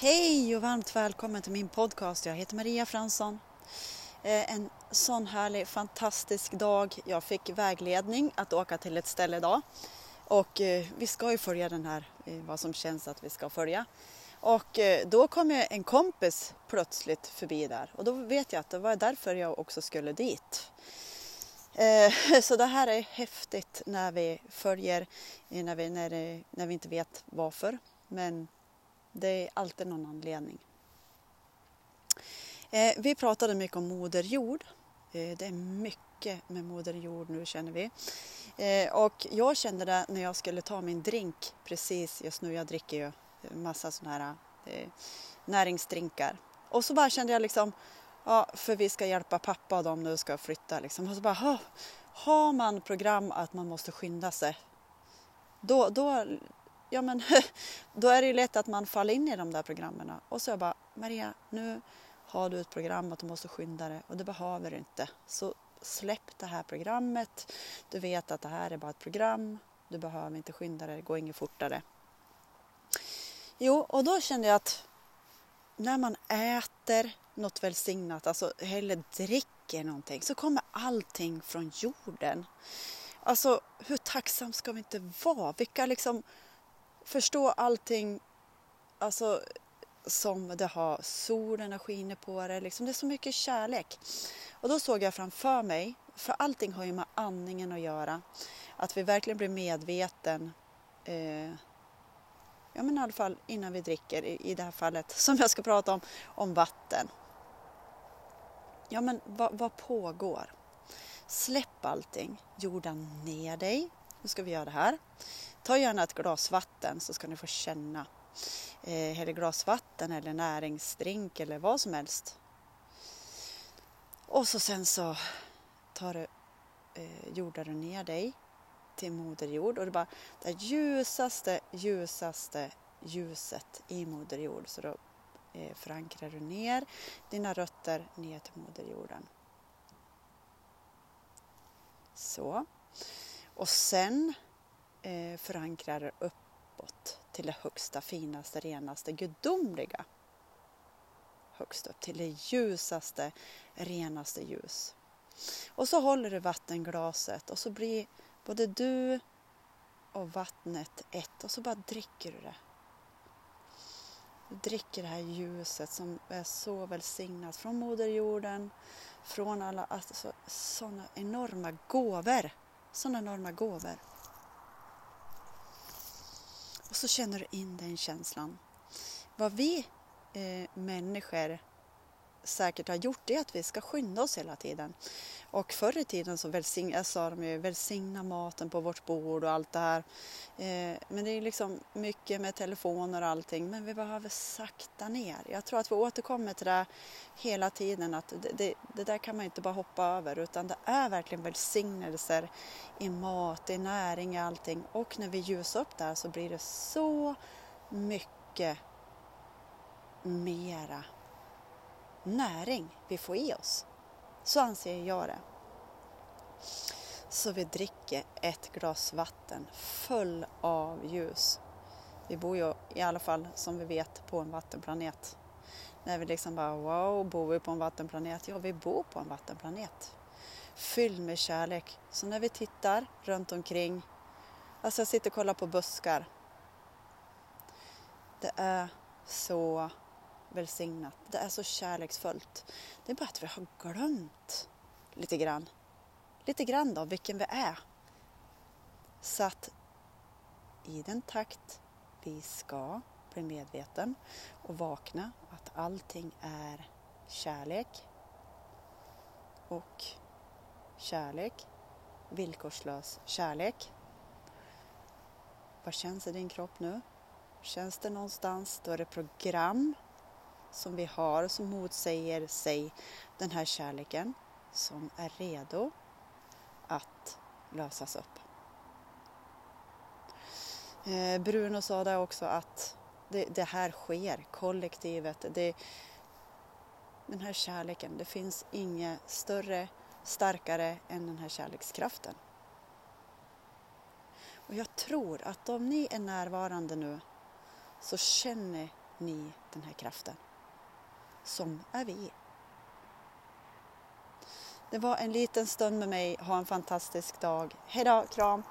Hej och varmt välkommen till min podcast. Jag heter Maria Fransson. Eh, en sån härlig, fantastisk dag. Jag fick vägledning att åka till ett ställe idag. Och eh, vi ska ju följa den här, eh, vad som känns att vi ska följa. Och då kom en kompis plötsligt förbi där och då vet jag att det var därför jag också skulle dit. Så det här är häftigt när vi följer, när vi, när, när vi inte vet varför. Men det är alltid någon anledning. Eh, vi pratade mycket om Moder Jord. Eh, det är mycket med Moder Jord nu känner vi. Eh, och jag kände det när jag skulle ta min drink precis just nu. Jag dricker ju massa sådana här eh, näringsdrinkar. Och så bara kände jag liksom, ja, för vi ska hjälpa pappa och de nu ska flytta liksom. Och så bara, har man program att man måste skynda sig, då, då ja men då är det ju lätt att man faller in i de där programmen. Och så jag bara, Maria, nu har du ett program att du måste skynda dig och det behöver du inte. Så släpp det här programmet. Du vet att det här är bara ett program. Du behöver inte skynda dig, det går inget fortare. Jo, och då kände jag att när man äter något välsignat, alltså eller dricker någonting, så kommer allting från jorden. Alltså, hur tacksam ska vi inte vara? Vilka liksom förstå allting alltså, som det har. Solen skiner på det. Liksom. Det är så mycket kärlek. Och då såg jag framför mig, för allting har ju med andningen att göra, att vi verkligen blir medveten eh, ja men i alla fall innan vi dricker, i, i det här fallet som jag ska prata om, om vatten. Ja men vad, vad pågår? Släpp allting, jorda ner dig. Nu ska vi göra det här. Ta gärna ett glas vatten så ska ni få känna. Eh, eller glas vatten eller näringsdrink eller vad som helst. Och så sen så tar du, eh, jordar du ner dig till Moder Jord och det är bara det ljusaste, ljusaste ljuset i Moder Jord. Så då eh, förankrar du ner dina rötter ner till Moder Jorden. Så. Och sen eh, förankrar uppåt till det högsta, finaste, renaste, gudomliga. Högst upp till det ljusaste, renaste ljus. Och så håller du vattenglaset och så blir både du och vattnet ett och så bara dricker du det. Du dricker det här ljuset som är så välsignat från Moder Jorden, från alla alltså, sådana enorma gåvor. Sådana enorma gåvor. Och så känner du in den känslan. Vad vi eh, människor säkert har gjort är att vi ska skynda oss hela tiden. Och förr i tiden så välsign, eh, sa de ju välsigna maten på vårt bord och allt det här. Eh, men det är liksom mycket med telefoner och allting. Men vi behöver sakta ner. Jag tror att vi återkommer till det hela tiden. Att det, det, det där kan man inte bara hoppa över utan det är verkligen välsignelser i mat, i näring, i allting. Och när vi ljusar upp det här så blir det så mycket mera näring vi får i oss. Så anser jag det. Så vi dricker ett glas vatten full av ljus. Vi bor ju i alla fall som vi vet på en vattenplanet. När vi liksom bara wow, bor vi på en vattenplanet? Ja, vi bor på en vattenplanet. Fylld med kärlek. Så när vi tittar runt omkring, alltså jag sitter och kollar på buskar. Det är så välsignat. Det är så kärleksfullt. Det är bara att vi har glömt lite grann. Lite grann då, vilken vi är. Så att i den takt vi ska bli medveten och vakna att allting är kärlek och kärlek, villkorslös kärlek. Vad känns i din kropp nu? Känns det någonstans? Då är det program som vi har som motsäger sig den här kärleken som är redo att lösas upp. Eh, Bruno sa det också att det, det här sker, kollektivet. Det, den här kärleken, det finns inget större, starkare än den här kärlekskraften. Och jag tror att om ni är närvarande nu så känner ni den här kraften. Som är vi. Det var en liten stund med mig. Ha en fantastisk dag. Hejdå, kram!